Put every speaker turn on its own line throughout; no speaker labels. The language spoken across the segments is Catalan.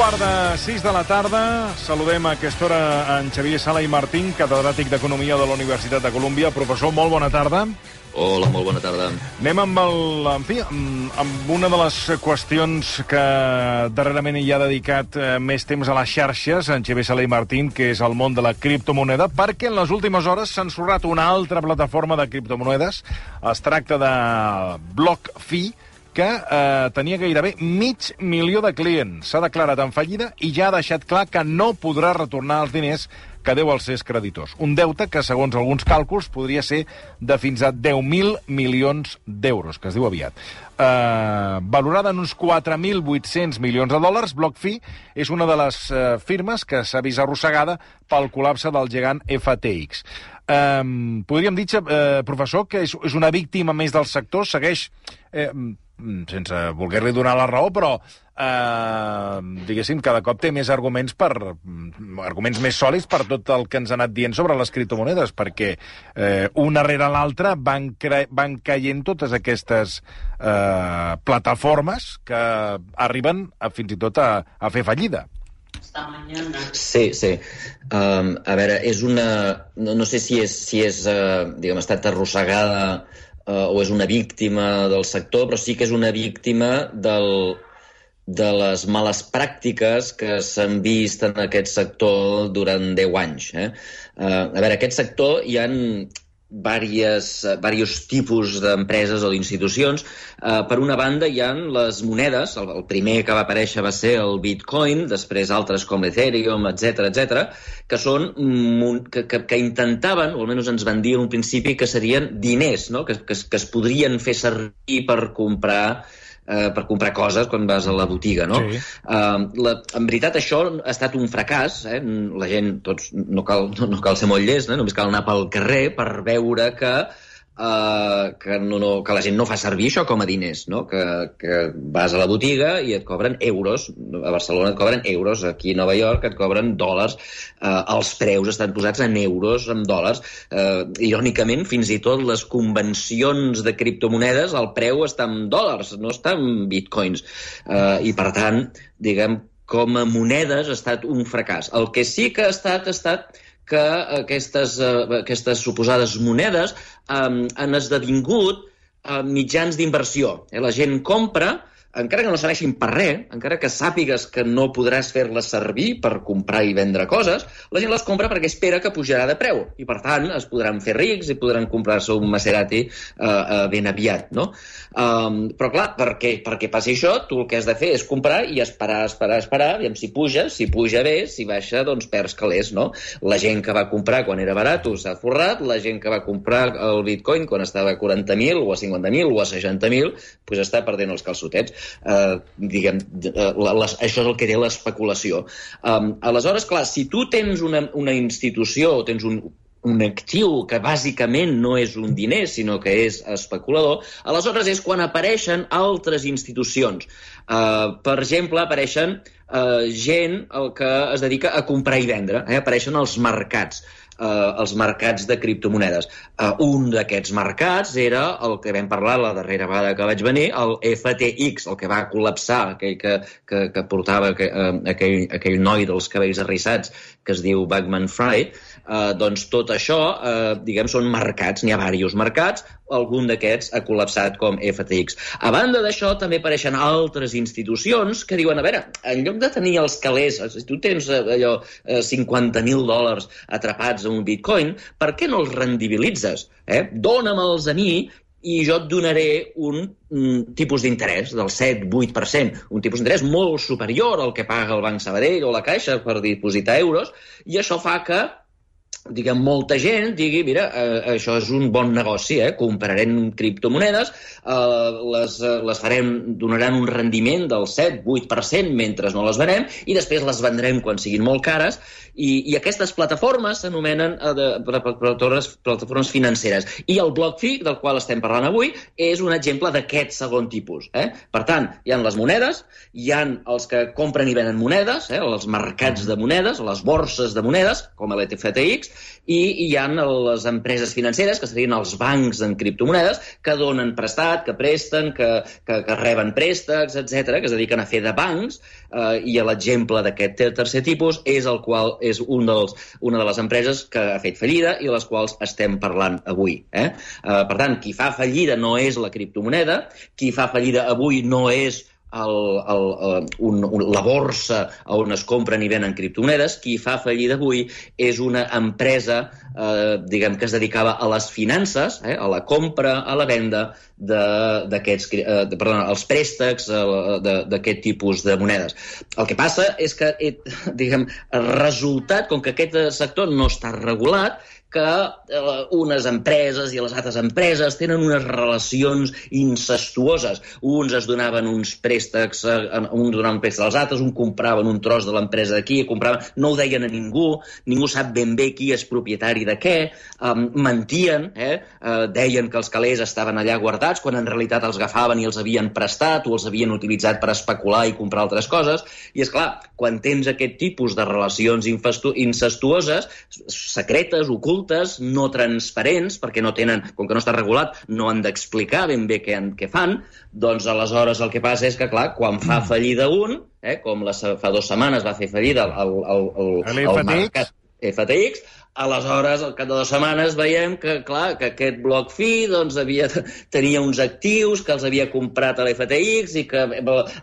Quart de sis de la tarda. Saludem a aquesta hora en Xavier Sala i Martín, catedràtic d'Economia de la Universitat de Colòmbia. Professor, molt bona tarda.
Hola, molt bona tarda.
Anem amb, el, en fi, amb, amb una de les qüestions que darrerament hi ha dedicat eh, més temps a les xarxes, en Xavier Sala i Martín, que és el món de la criptomoneda, perquè en les últimes hores s'ha ensorrat una altra plataforma de criptomonedes. Es tracta de BlockFi, que eh, tenia gairebé mig milió de clients. S'ha declarat en fallida i ja ha deixat clar que no podrà retornar els diners que deu als seus creditors. Un deute que, segons alguns càlculs, podria ser de fins a 10.000 milions d'euros, que es diu aviat. Eh, valorada en uns 4.800 milions de dòlars, BlockFi és una de les eh, firmes que s'ha vist arrossegada pel col·lapse del gegant FTX. Eh, podríem dir, eh, professor, que és, és una víctima més del sector, segueix... Mm, sense voler-li donar la raó, però eh, diguéssim, cada cop té més arguments per mm, arguments més sòlids per tot el que ens ha anat dient sobre les criptomonedes, perquè eh, una rere l'altra van, van caient totes aquestes eh, plataformes que arriben a, fins i tot a, a fer fallida.
Sí, sí. Um, a veure, és una... No, no sé si és, si és uh, diguem, ha estat arrossegada eh, o és una víctima del sector, però sí que és una víctima del, de les males pràctiques que s'han vist en aquest sector durant 10 anys. Eh? Eh, a veure, aquest sector hi han diversos diversos tipus d'empreses o d'institucions. Uh, per una banda, hi han les monedes. El, el primer que va aparèixer va ser el Bitcoin, després altres com l'Ethereum, etc etc, que són que, que, que intentaven, o almenys ens van dir en un principi, que serien diners, no? que, que, que es podrien fer servir per comprar eh, per comprar coses quan vas a la botiga, no? Sí. Eh, la, en veritat, això ha estat un fracàs. Eh? La gent, tots, no cal, no, no cal ser molt llest, eh? només cal anar pel carrer per veure que Uh, que, no, no, que la gent no fa servir això com a diners, no? que, que vas a la botiga i et cobren euros, a Barcelona et cobren euros, aquí a Nova York et cobren dòlars, uh, els preus estan posats en euros, en dòlars, uh, irònicament fins i tot les convencions de criptomonedes, el preu està en dòlars, no està en bitcoins, uh, i per tant, diguem, com a monedes ha estat un fracàs. El que sí que ha estat, ha estat que aquestes, uh, aquestes suposades monedes um, han esdevingut uh, mitjans d'inversió. Eh? La gent compra encara que no serveixin per res, encara que sàpigues que no podràs fer-les servir per comprar i vendre coses, la gent les compra perquè espera que pujarà de preu i, per tant, es podran fer rics i podran comprar-se un Maserati uh, uh, ben aviat, no? Um, però, clar, perquè, perquè passi això, tu el que has de fer és comprar i esperar, esperar, esperar, i si puja, si puja bé, si baixa, doncs perds calés, no? La gent que va comprar quan era barat s'ha forrat, la gent que va comprar el bitcoin quan estava a 40.000 o a 50.000 o a 60.000, doncs està perdent els calçotets eh, diguem, eh, les, això és el que té l'especulació. Um, aleshores, clar, si tu tens una, una institució o tens un, un actiu que bàsicament no és un diner, sinó que és especulador, aleshores és quan apareixen altres institucions. Uh, per exemple, apareixen uh, gent el que es dedica a comprar i vendre, eh? apareixen els mercats eh, els mercats de criptomonedes. Eh, un d'aquests mercats era el que vam parlar la darrera vegada que vaig venir, el FTX, el que va col·lapsar, aquell que, que, que portava aquell, eh, aquell, aquell noi dels cabells arrissats que es diu Bagman Fry, eh, doncs tot això, eh, diguem, són mercats, n'hi ha diversos mercats, algun d'aquests ha col·lapsat com FTX. A banda d'això, també apareixen altres institucions que diuen, a veure, en lloc de tenir els calés, si tu tens eh, allò eh, 50.000 dòlars atrapats en un bitcoin, per què no els rendibilitzes? Eh? Dóna'm-els a mi i jo et donaré un mm, tipus d'interès del 7-8%, un tipus d'interès molt superior al que paga el Banc Sabadell o la Caixa per dipositar euros, i això fa que diguem, molta gent digui, mira, eh, això és un bon negoci, eh? comprarem criptomonedes, eh, les, eh, les farem, donaran un rendiment del 7-8% mentre no les venem, i després les vendrem quan siguin molt cares, i, i aquestes plataformes s'anomenen eh, plataformes, plataformes financeres. I el BlockFi, del qual estem parlant avui, és un exemple d'aquest segon tipus. Eh? Per tant, hi han les monedes, hi han els que compren i venen monedes, eh? els mercats de monedes, les borses de monedes, com l'ETFTX, FTX, i hi ha les empreses financeres, que serien els bancs en criptomonedes, que donen prestat, que presten, que, que, que reben préstecs, etc, que es dediquen a fer de bancs, eh, i l'exemple d'aquest tercer tipus és el qual és un dels, una de les empreses que ha fet fallida i les quals estem parlant avui. Eh? Eh, per tant, qui fa fallida no és la criptomoneda, qui fa fallida avui no és el, el, el, un, un, la borsa on es compren i venen criptomonedes, qui fa fallida avui és una empresa eh, diguem que es dedicava a les finances, eh, a la compra, a la venda d'aquests, eh, perdona, els préstecs eh, d'aquest tipus de monedes. El que passa és que, eh, diguem, el resultat, com que aquest sector no està regulat, que eh, unes empreses i les altres empreses tenen unes relacions incestuoses. Uns es donaven uns préstecs, eh, uns donaven préstecs als altres, un compraven un tros de l'empresa d'aquí, compraven... no ho deien a ningú, ningú sap ben bé qui és propietari de què, eh, mentien, eh, eh, deien que els calés estaven allà guardats, quan en realitat els agafaven i els havien prestat o els havien utilitzat per especular i comprar altres coses. I, és clar, quan tens aquest tipus de relacions incestuoses, secretes, ocultes, ocultes, no transparents, perquè no tenen, com que no està regulat, no han d'explicar ben bé què, què fan, doncs aleshores el que passa és que, clar, quan fa mm. fallida un, eh, com la, fa dues setmanes va fer fallida el, el, el, el, el mercat FTX, Aleshores, al cap de dues setmanes, veiem que, clar, que aquest bloc fi doncs, havia, tenia uns actius que els havia comprat a l'FTX i que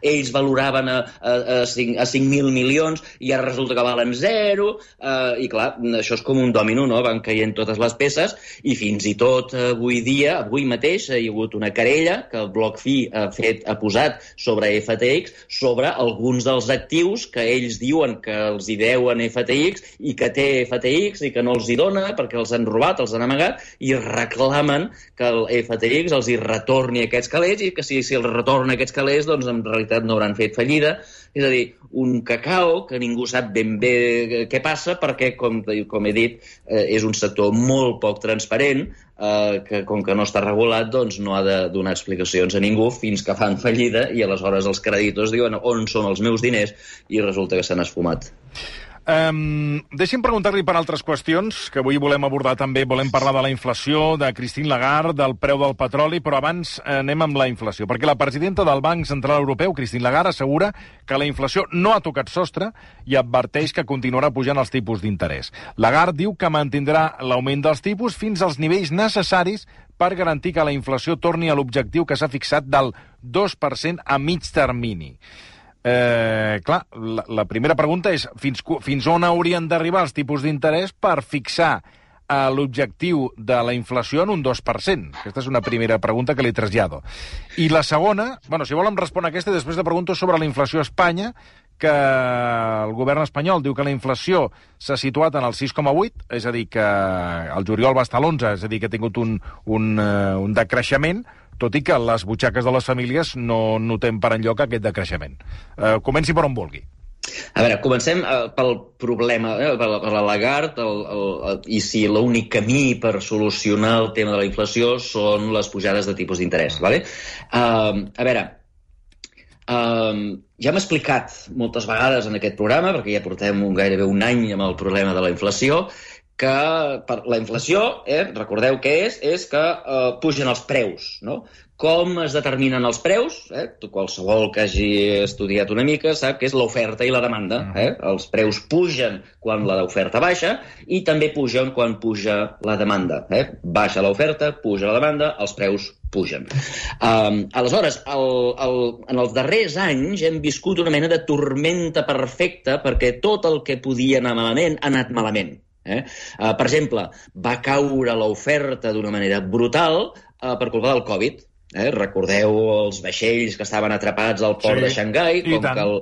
ells valoraven a, a, a 5.000 5 milions i ara resulta que valen zero. Eh, I, clar, això és com un domino, no? Van caient totes les peces i fins i tot avui dia, avui mateix, hi ha hagut una querella que el bloc fi ha, fet, ha posat sobre FTX sobre alguns dels actius que ells diuen que els hi deuen FTX i que té FTX i que no els hi dona perquè els han robat, els han amagat, i reclamen que el FTX els hi retorni aquests calés i que si, si els retorna aquests calés, doncs en realitat no hauran fet fallida. És a dir, un cacao que ningú sap ben bé què passa perquè, com, com he dit, eh, és un sector molt poc transparent, eh, que com que no està regulat, doncs no ha de donar explicacions a ningú fins que fan fallida i aleshores els creditors diuen on són els meus diners i resulta que s'han esfumat.
Um, deixi'm preguntar-li per altres qüestions, que avui volem abordar també. Volem parlar de la inflació, de Christine Lagarde, del preu del petroli, però abans anem amb la inflació, perquè la presidenta del Banc Central Europeu, Christine Lagarde, assegura que la inflació no ha tocat sostre i adverteix que continuarà pujant els tipus d'interès. Lagarde diu que mantindrà l'augment dels tipus fins als nivells necessaris per garantir que la inflació torni a l'objectiu que s'ha fixat del 2% a mig termini. Eh, clar, la, la primera pregunta és fins, fins on haurien d'arribar els tipus d'interès per fixar eh, l'objectiu de la inflació en un 2%? Aquesta és una primera pregunta que li trasllado. I la segona, bueno, si volen respondre aquesta, després de pregunto sobre la inflació a Espanya, que el govern espanyol diu que la inflació s'ha situat en el 6,8, és a dir, que el juliol va estar a l'11, és a dir, que ha tingut un, un, uh, un decreixement, tot i que les butxaques de les famílies no notem per enlloc aquest decreixement. Eh, comenci per on vulgui.
A veure, comencem uh, pel problema, eh, per, per la Lagarde, el, el, i si l'únic camí per solucionar el tema de la inflació són les pujades de tipus d'interès. Vale? Uh, a veure, uh, ja hem explicat moltes vegades en aquest programa, perquè ja portem un, gairebé un any amb el problema de la inflació, que per la inflació, eh, recordeu què és, és que eh, pugen els preus, no? Com es determinen els preus? Eh? Qualsevol que hagi estudiat una mica sap que és l'oferta i la demanda. Mm. Eh? Els preus pugen quan l'oferta baixa i també pugen quan puja la demanda. Eh? Baixa l'oferta, puja la demanda, els preus pugen. Um, aleshores, el, el, en els darrers anys hem viscut una mena de tormenta perfecta perquè tot el que podia anar malament ha anat malament. Eh? Uh, per exemple, va caure l'oferta d'una manera brutal uh, per culpa del Covid. Eh? Recordeu els vaixells que estaven atrapats al port sí, de Xangai, com que, el,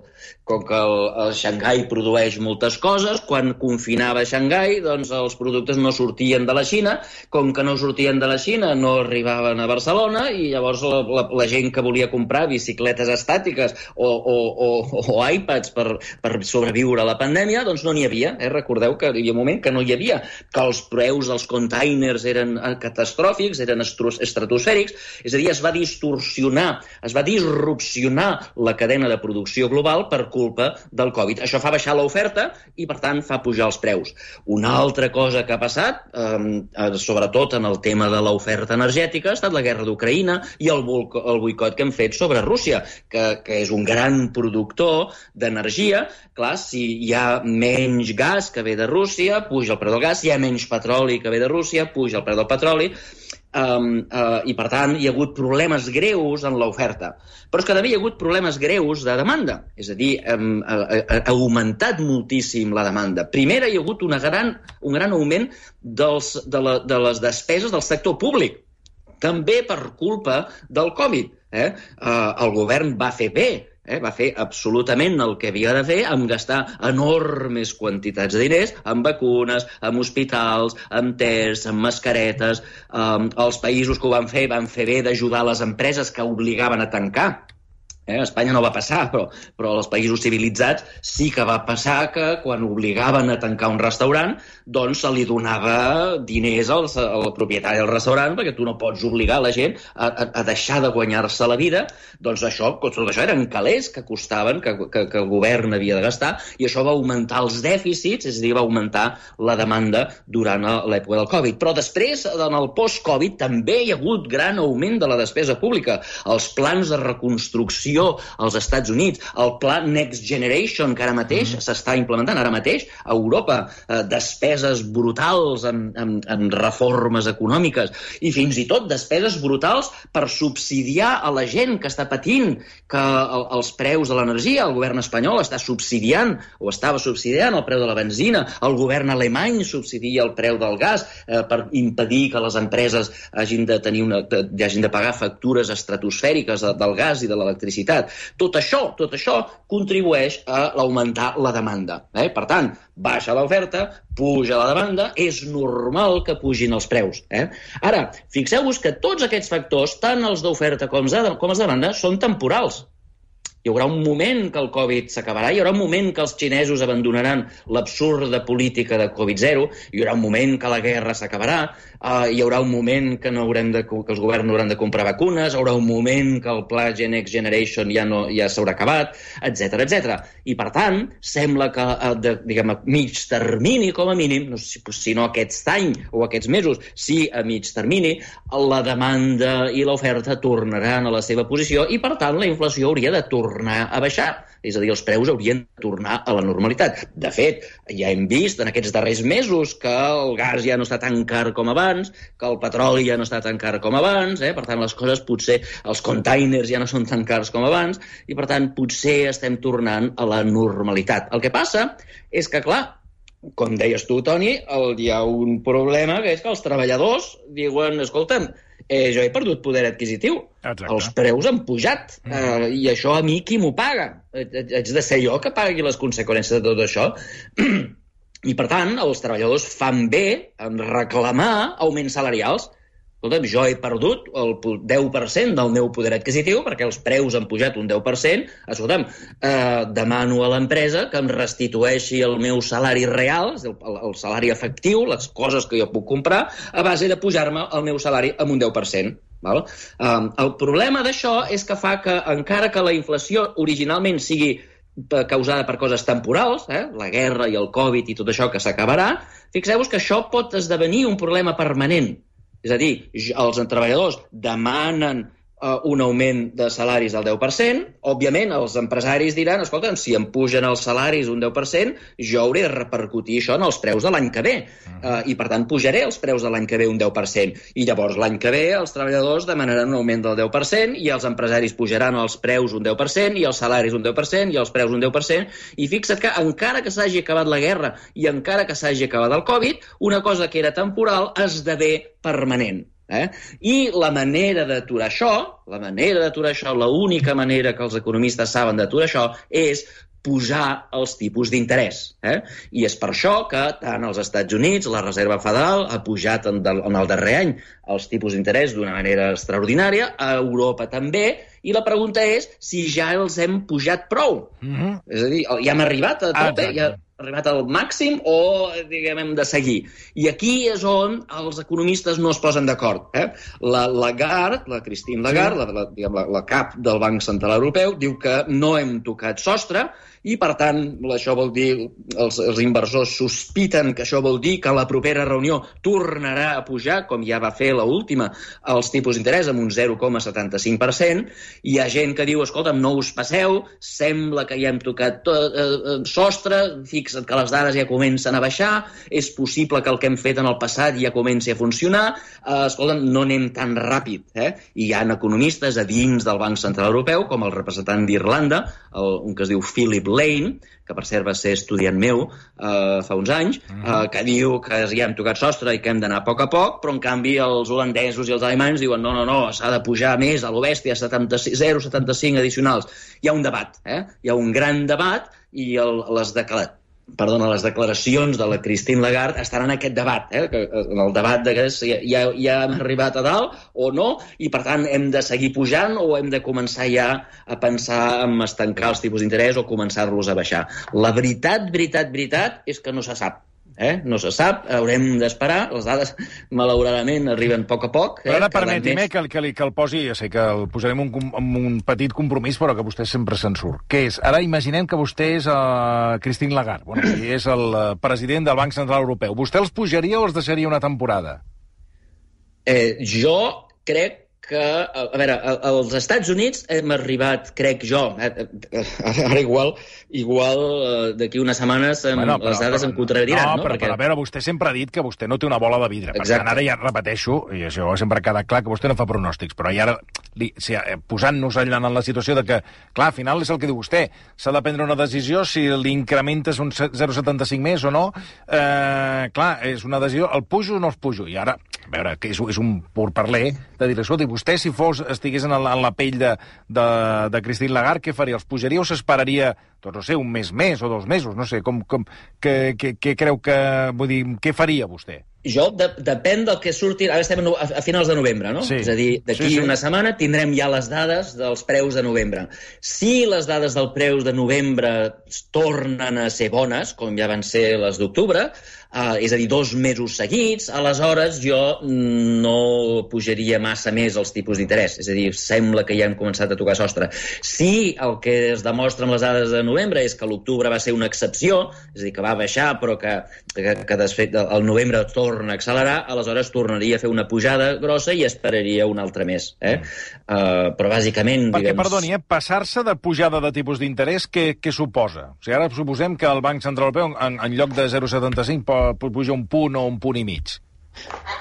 com que el, el Xangai produeix moltes coses, quan confinava Xangai, doncs els productes no sortien de la Xina, com que no sortien de la Xina no arribaven a Barcelona i llavors la, la, la gent que volia comprar bicicletes estàtiques o, o, o, o iPads per, per sobreviure a la pandèmia, doncs no n'hi havia. Eh? Recordeu que hi havia un moment que no hi havia, que els preus dels containers eren eh, catastròfics, eren estratosfèrics, és a dir, es va distorsionar, es va disrupcionar la cadena de producció global per culpa del Covid. Això fa baixar l'oferta i, per tant, fa pujar els preus. Una altra cosa que ha passat, eh, sobretot en el tema de l'oferta energètica, ha estat la guerra d'Ucraïna i el, el boicot que hem fet sobre Rússia, que, que és un gran productor d'energia. Clar, si hi ha menys gas que ve de Rússia, puja el preu del gas, hi ha menys petroli que ve de Rússia, puja el preu del petroli, um, uh, i per tant hi ha hagut problemes greus en l'oferta. Però és que també hi ha hagut problemes greus de demanda, és a dir, um, ha, ha augmentat moltíssim la demanda. Primera, hi ha hagut una gran, un gran augment dels, de, la, de les despeses del sector públic, també per culpa del Covid. Eh? Uh, el govern va fer bé, Eh? Va fer absolutament el que havia de fer amb gastar enormes quantitats de diners en vacunes, en hospitals, en tests, en mascaretes. Um, els països que ho van fer van fer bé d'ajudar les empreses que obligaven a tancar Eh? A Espanya no va passar, però, però als països civilitzats sí que va passar que quan obligaven a tancar un restaurant, doncs se li donava diners al, al propietari del restaurant, perquè tu no pots obligar la gent a, a, a deixar de guanyar-se la vida. Doncs això, tot això eren calés que costaven, que, que, que el govern havia de gastar, i això va augmentar els dèficits, és a dir, va augmentar la demanda durant l'època del Covid. Però després, en el post-Covid, també hi ha hagut gran augment de la despesa pública. Els plans de reconstrucció inversió als Estats Units, el pla Next Generation, que ara mateix mm. s'està implementant, ara mateix a Europa, eh, despeses brutals en, en, en reformes econòmiques i fins i tot despeses brutals per subsidiar a la gent que està patint que el, els preus de l'energia, el govern espanyol està subsidiant o estava subsidiant el preu de la benzina, el govern alemany subsidia el preu del gas eh, per impedir que les empreses hagin de tenir una, de, hagin de pagar factures estratosfèriques de, del gas i de l'electricitat electricitat. Tot això, tot això contribueix a augmentar la demanda. Eh? Per tant, baixa l'oferta, puja la demanda, és normal que pugin els preus. Eh? Ara, fixeu-vos que tots aquests factors, tant els d'oferta com els de demanda, són temporals hi haurà un moment que el Covid s'acabarà, hi haurà un moment que els xinesos abandonaran l'absurda política de Covid-0, hi haurà un moment que la guerra s'acabarà, uh, hi haurà un moment que, no haurem de, que els governs no hauran de comprar vacunes, hi haurà un moment que el pla Next Generation ja, no, ja s'haurà acabat, etc etc. I, per tant, sembla que uh, de, diguem, a mig termini, com a mínim, no sé si no aquest any o aquests mesos, sí a mig termini, la demanda i l'oferta tornaran a la seva posició i, per tant, la inflació hauria de tornar tornar a baixar. És a dir, els preus haurien de tornar a la normalitat. De fet, ja hem vist en aquests darrers mesos que el gas ja no està tan car com abans, que el petroli ja no està tan car com abans, eh? per tant, les coses potser, els containers ja no són tan cars com abans, i per tant, potser estem tornant a la normalitat. El que passa és que, clar, com deies tu, Toni, el, hi ha un problema, que és que els treballadors diuen, escolta'm, eh, jo he perdut poder adquisitiu. Exacte. Els preus han pujat. Mm. Eh, I això a mi qui m'ho paga? Haig de ser jo que pagui les conseqüències de tot això? I, per tant, els treballadors fan bé en reclamar augments salarials escolta'm, jo he perdut el 10% del meu poder adquisitiu perquè els preus han pujat un 10%, escolta'm, eh, demano a l'empresa que em restitueixi el meu salari real, el, el salari efectiu, les coses que jo puc comprar, a base de pujar-me el meu salari amb un 10%. Val? Um, el problema d'això és que fa que, encara que la inflació originalment sigui causada per coses temporals, eh? la guerra i el Covid i tot això que s'acabarà, fixeu-vos que això pot esdevenir un problema permanent. És a dir, els treballadors demanen uh, un augment de salaris del 10%, òbviament els empresaris diran, escolta, si em pugen els salaris un 10%, jo hauré de repercutir això en els preus de l'any que ve. Uh, I, per tant, pujaré els preus de l'any que ve un 10%. I llavors, l'any que ve, els treballadors demanaran un augment del 10%, i els empresaris pujaran els preus un 10%, i els salaris un 10%, i els preus un 10%. I fixa't que, encara que s'hagi acabat la guerra i encara que s'hagi acabat el Covid, una cosa que era temporal esdevé permanent. Eh? I la manera d'aturar això, la manera d'aturar això, l'única manera que els economistes saben d'aturar això és pujar els tipus d'interès. Eh? I és per això que tant als Estats Units la Reserva Federal ha pujat en, del, en el darrer any els tipus d'interès d'una manera extraordinària, a Europa també, i la pregunta és si ja els hem pujat prou. Mm -hmm. És a dir, ja hem arribat a tope, ja, arribat al màxim o, diguem, hem de seguir? I aquí és on els economistes no es posen d'acord. Eh? La Lagarde, la Christine Lagarde, sí. la, la, diguem, la, la cap del Banc Central Europeu, diu que no hem tocat sostre, i, per tant, això vol dir, els, els inversors sospiten que això vol dir que la propera reunió tornarà a pujar, com ja va fer l última, els tipus d'interès amb un 0,75%. Hi ha gent que diu, escolta'm, no us passeu, sembla que ja hem tocat tot, eh, eh, sostre, fixa't que les dades ja comencen a baixar, és possible que el que hem fet en el passat ja comenci a funcionar, eh, escolta'm, no anem tan ràpid. Eh? Hi ha economistes a dins del Banc Central Europeu, com el representant d'Irlanda, un que es diu Philip Lane, que per cert va ser estudiant meu eh, fa uns anys, -huh. eh, que diu que ja hem tocat sostre i que hem d'anar a poc a poc, però en canvi els holandesos i els alemanys diuen no, no, no, s'ha de pujar més a l'obèstia, 0,75 addicionals. Hi ha un debat, eh? hi ha un gran debat i el, les declaracions perdona, les declaracions de la Christine Lagarde estan en aquest debat, eh? que, en el debat de que ja, ja hem arribat a dalt o no, i per tant hem de seguir pujant o hem de començar ja a pensar en estancar els tipus d'interès o començar-los a baixar. La veritat, veritat, veritat és que no se sap. Eh? No se sap, haurem d'esperar. Les dades, malauradament, arriben a poc a poc.
Eh? Però ara permeti'm més... que, el, que, li, que el posi, ja sé que el posarem un, amb un petit compromís, però que vostè sempre se'n surt. Què és? Ara imaginem que vostè és uh, Christine Lagarde, bueno, és el uh, president del Banc Central Europeu. Vostè els pujaria o els deixaria una temporada?
Eh, jo crec que, a, veure, als Estats Units hem arribat, crec jo, eh, eh, ara igual, igual eh, d'aquí unes setmanes em, bueno, però, les dades però, em contradiran,
no? no? Però, Perquè... però a veure, vostè sempre ha dit que vostè no té una bola de vidre. Exacte. Per tant, ara ja repeteixo, i això sempre ha quedat clar, que vostè no fa pronòstics, però ja ara, li, si, posant-nos allà en la situació de que, clar, al final és el que diu vostè, s'ha de prendre una decisió si l'increment és un 0,75 més o no, eh, clar, és una decisió, el pujo o no els pujo? I ara, a veure, que és, és un pur parler de dir, escolta, vostè si fos, estigués en la, en la pell de, de, de Christine Lagarde, què faria? Els pujaria o s'esperaria, doncs no sé, un mes més o dos mesos? No sé, com, com, què, què, què creu que... Vull dir, què faria vostè?
Jo, de, depèn del que surti... Ara estem a, a finals de novembre, no? Sí. És a dir, d'aquí sí, sí. una setmana tindrem ja les dades dels preus de novembre. Si les dades del preus de novembre tornen a ser bones, com ja van ser les d'octubre, uh, és a dir, dos mesos seguits, aleshores jo no pujaria massa més els tipus d'interès. És a dir, sembla que ja hem començat a tocar sostre. Si el que es demostra amb les dades de novembre és que l'octubre va ser una excepció, és a dir, que va baixar però que, que, que desfet el novembre torna a accelerar, aleshores tornaria a fer una pujada grossa i esperaria un altre mes. Eh? Uh, però bàsicament...
Perquè, diguem... perdoni, eh, passar-se de pujada de tipus d'interès, què, què suposa? O sigui, ara suposem que el Banc Central Europeu, en, en lloc de 0,75, puja un punt o un punt i mig.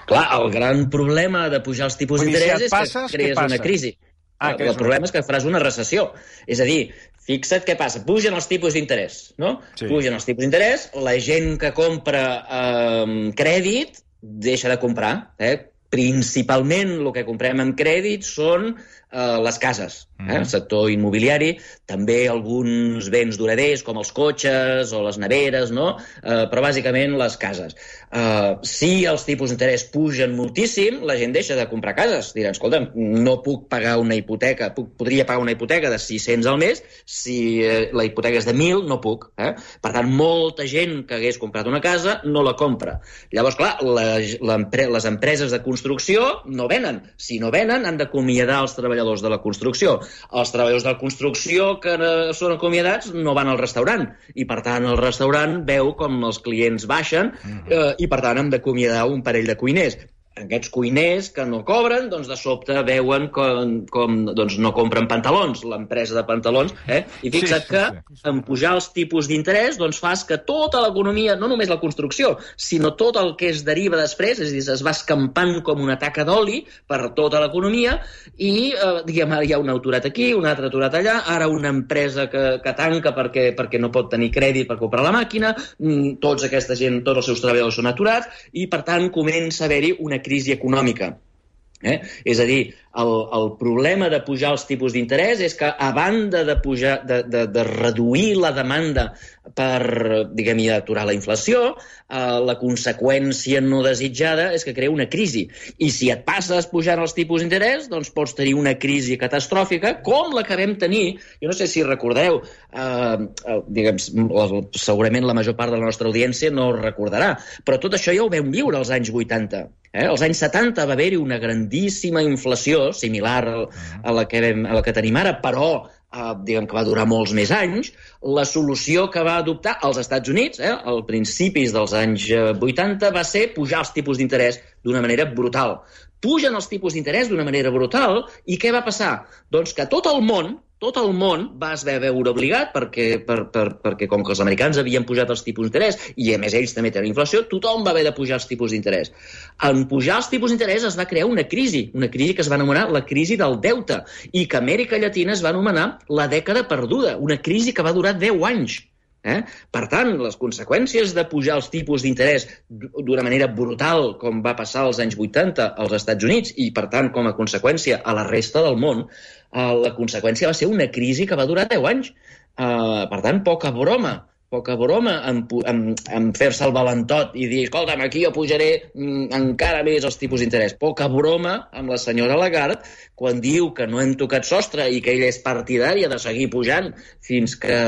Clar, el gran problema de pujar els tipus d'interès si és que crees una crisi. Ah, el, el problema és que faràs una recessió. És a dir, fixa't què passa. Pugen els tipus d'interès, no? Sí. Pugen els tipus d'interès, la gent que compra eh, crèdit deixa de comprar. Eh? Principalment el que comprem amb crèdit són eh, les cases, eh? Mm. el sector immobiliari, també alguns béns duraders com els cotxes o les neveres, no? eh, però bàsicament les cases. Eh, si els tipus d'interès pugen moltíssim, la gent deixa de comprar cases. Diran, escolta, no puc pagar una hipoteca, puc, podria pagar una hipoteca de 600 al mes, si eh, la hipoteca és de 1.000, no puc. Eh? Per tant, molta gent que hagués comprat una casa no la compra. Llavors, clar, la, la, les empreses de construcció no venen. Si no venen, han d'acomiadar els treballadors treballadors de la construcció. Els treballadors de la construcció que són acomiadats no van al restaurant i, per tant, el restaurant veu com els clients baixen mm-hmm. eh, i, per tant, hem d'acomiadar un parell de cuiners aquests cuiners que no cobren, doncs de sobte veuen com, com doncs no compren pantalons, l'empresa de pantalons, eh? i fixa't sí, sí, que sí, sí. en pujar els tipus d'interès doncs fas que tota l'economia, no només la construcció, sinó tot el que es deriva després, és a dir, es va escampant com una taca d'oli per tota l'economia i, eh, diguem, ara hi ha un aturat aquí, un altre aturat allà, ara una empresa que, que tanca perquè, perquè no pot tenir crèdit per comprar la màquina, mm, tots aquesta gent, tots els seus treballadors són aturats, i per tant comença a haver-hi una crisi econòmica Eh? És a dir, el, el problema de pujar els tipus d'interès és que, a banda de, pujar, de, de, de reduir la demanda per, diguem aturar la inflació, eh, la conseqüència no desitjada és que crea una crisi. I si et passes pujant els tipus d'interès, doncs pots tenir una crisi catastròfica, com la que vam tenir, jo no sé si recordeu, eh, eh, diguem, segurament la major part de la nostra audiència no recordarà, però tot això ja ho vam viure als anys 80. Eh? Als anys 70 va haver-hi una grandíssima inflació, similar a la que, vam, a la que tenim ara, però eh, diguem que va durar molts més anys, la solució que va adoptar als Estats Units, eh, al principis dels anys 80, va ser pujar els tipus d'interès d'una manera brutal. Pugen els tipus d'interès d'una manera brutal i què va passar? Doncs que tot el món, tot el món va es veure obligat perquè, per, per, perquè com que els americans havien pujat els tipus d'interès i a més ells també tenen inflació, tothom va haver de pujar els tipus d'interès. En pujar els tipus d'interès es va crear una crisi, una crisi que es va anomenar la crisi del deute i que Amèrica Llatina es va anomenar la dècada perduda, una crisi que va durar 10 anys. Eh? Per tant, les conseqüències de pujar els tipus d'interès d'una manera brutal, com va passar als anys 80 als Estats Units, i per tant, com a conseqüència a la resta del món, eh, la conseqüència va ser una crisi que va durar 10 anys. Eh, per tant, poca broma poca broma en, en, en fer-se el valentot i dir, escolta'm, aquí jo pujaré mm, encara més els tipus d'interès. Poca broma amb la senyora Lagarde quan diu que no hem tocat sostre i que ella és partidària de seguir pujant fins que,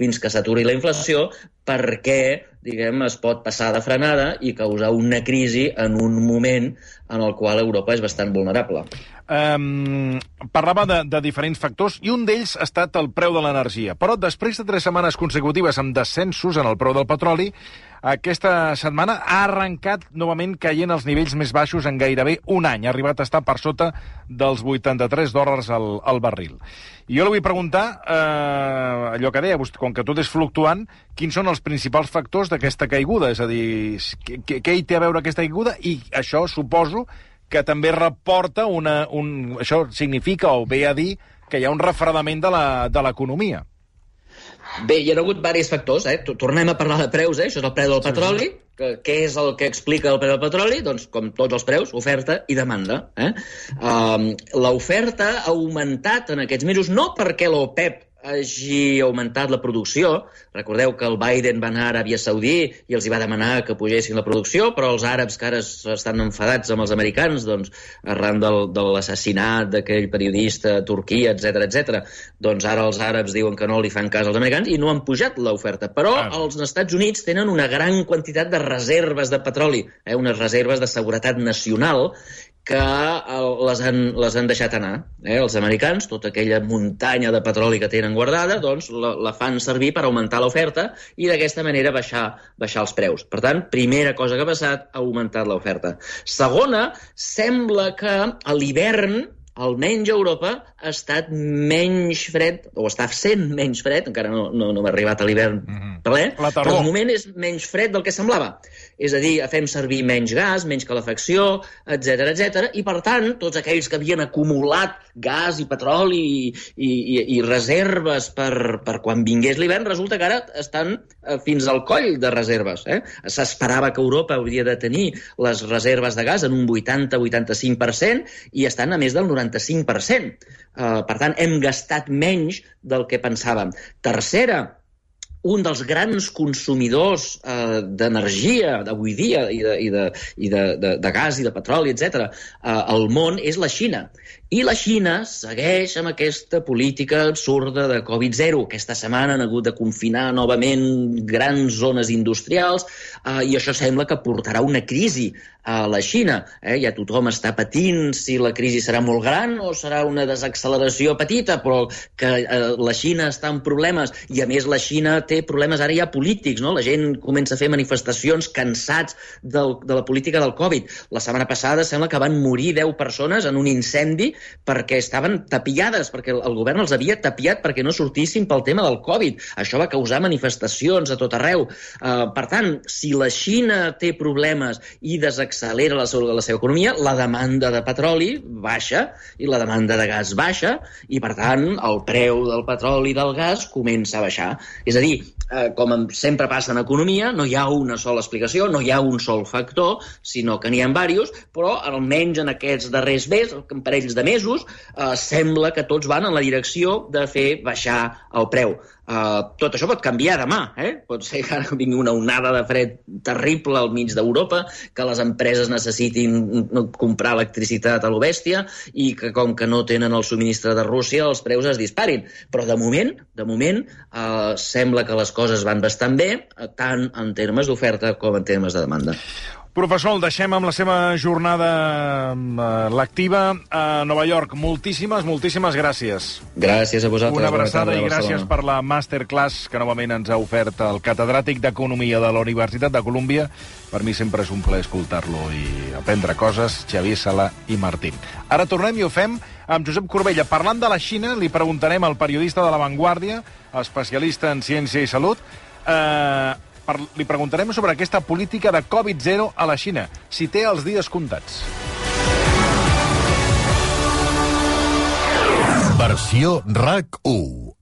fins que s'aturi la inflació perquè diguem, es pot passar de frenada i causar una crisi en un moment en el qual Europa és bastant vulnerable. Um,
parlava de, de diferents factors i un d'ells ha estat el preu de l'energia. Però després de tres setmanes consecutives amb descensos en el preu del petroli, aquesta setmana ha arrencat novament caient als nivells més baixos en gairebé un any. Ha arribat a estar per sota dels 83 dòlars al, al barril. I jo li vull preguntar, eh, allò que deia, com que tot és fluctuant, quins són els principals factors d'aquesta caiguda? És a dir, què, què hi té a veure aquesta caiguda? I això suposo que també reporta una... Un, això significa o ve a dir que hi ha un refredament de l'economia.
Bé, hi ha hagut diversos factors. Eh? Tornem a parlar de preus, eh? això és el preu del petroli. Que, què és el que explica el preu del petroli? Doncs, com tots els preus, oferta i demanda. Eh? Um, L'oferta ha augmentat en aquests mesos no perquè l'OPEP hagi augmentat la producció. Recordeu que el Biden va anar a Aràbia Saudí i els hi va demanar que pugessin la producció, però els àrabs que ara estan enfadats amb els americans, doncs, arran del, de l'assassinat d'aquell periodista a Turquia, etc etc, doncs ara els àrabs diuen que no li fan cas als americans i no han pujat l'oferta. Però ah. els Estats Units tenen una gran quantitat de reserves de petroli, eh, unes reserves de seguretat nacional que les han, les han deixat anar. Eh? Els americans, tota aquella muntanya de petroli que tenen guardada, doncs la, la fan servir per augmentar l'oferta i d'aquesta manera baixar, baixar els preus. Per tant, primera cosa que ha passat, ha augmentat l'oferta. Segona, sembla que a l'hivern almenys a Europa, ha estat menys fred, o està sent menys fred, encara no, no, no ha arribat a l'hivern mm -hmm. ple, però de moment és menys fred del que semblava. És a dir, fem servir menys gas, menys calefacció, etc etc. i per tant, tots aquells que havien acumulat gas i petroli i, i, i reserves per, per quan vingués l'hivern, resulta que ara estan eh, fins al coll de reserves. Eh? S'esperava que Europa hauria de tenir les reserves de gas en un 80-85% i estan a més del 90 95%. Uh, per tant, hem gastat menys del que pensàvem. Tercera, un dels grans consumidors eh, d'energia d'avui dia i, de, i, de, i de, de, de gas i de petroli, etc. Eh, al món és la Xina. I la Xina segueix amb aquesta política absurda de Covid-0. Aquesta setmana han hagut de confinar novament grans zones industrials eh, i això sembla que portarà una crisi a la Xina. Eh? Ja tothom està patint si la crisi serà molt gran o serà una desacceleració petita, però que eh, la Xina està en problemes i a més la Xina té problemes ara ja polítics. No? La gent comença a fer manifestacions cansats del, de la política del Covid. La setmana passada sembla que van morir 10 persones en un incendi perquè estaven tapiades, perquè el govern els havia tapiat perquè no sortissin pel tema del Covid. Això va causar manifestacions a tot arreu. Uh, per tant, si la Xina té problemes i desaccelera la, la seva economia, la demanda de petroli baixa i la demanda de gas baixa i, per tant, el preu del petroli i del gas comença a baixar. És a dir, eh, com sempre passa en economia, no hi ha una sola explicació, no hi ha un sol factor, sinó que n'hi ha diversos, però almenys en aquests darrers mesos, en parells de mesos, eh, sembla que tots van en la direcció de fer baixar el preu. Uh, tot això pot canviar demà, eh? Pot ser que ara vingui una onada de fred terrible al mig d'Europa, que les empreses necessitin comprar electricitat a l'obèstia i que com que no tenen el subministre de Rússia els preus es disparin. Però de moment, de moment, uh, sembla que les coses van bastant bé, tant en termes d'oferta com en termes de demanda.
Professor, el deixem amb la seva jornada eh, lectiva a Nova York. Moltíssimes, moltíssimes gràcies.
Gràcies a vosaltres.
Una abraçada i gràcies per la masterclass que novament ens ha ofert el catedràtic d'Economia de la Universitat de Colúmbia. Per mi sempre és un plaer escoltar-lo i aprendre coses, Xavier Sala i Martín. Ara tornem i ho fem amb Josep Corbella. Parlant de la Xina, li preguntarem al periodista de La Vanguardia, especialista en ciència i salut, eh, per, li preguntarem sobre aquesta política de Covid-0 a la Xina, si té els dies comptats.
Versió RAC 1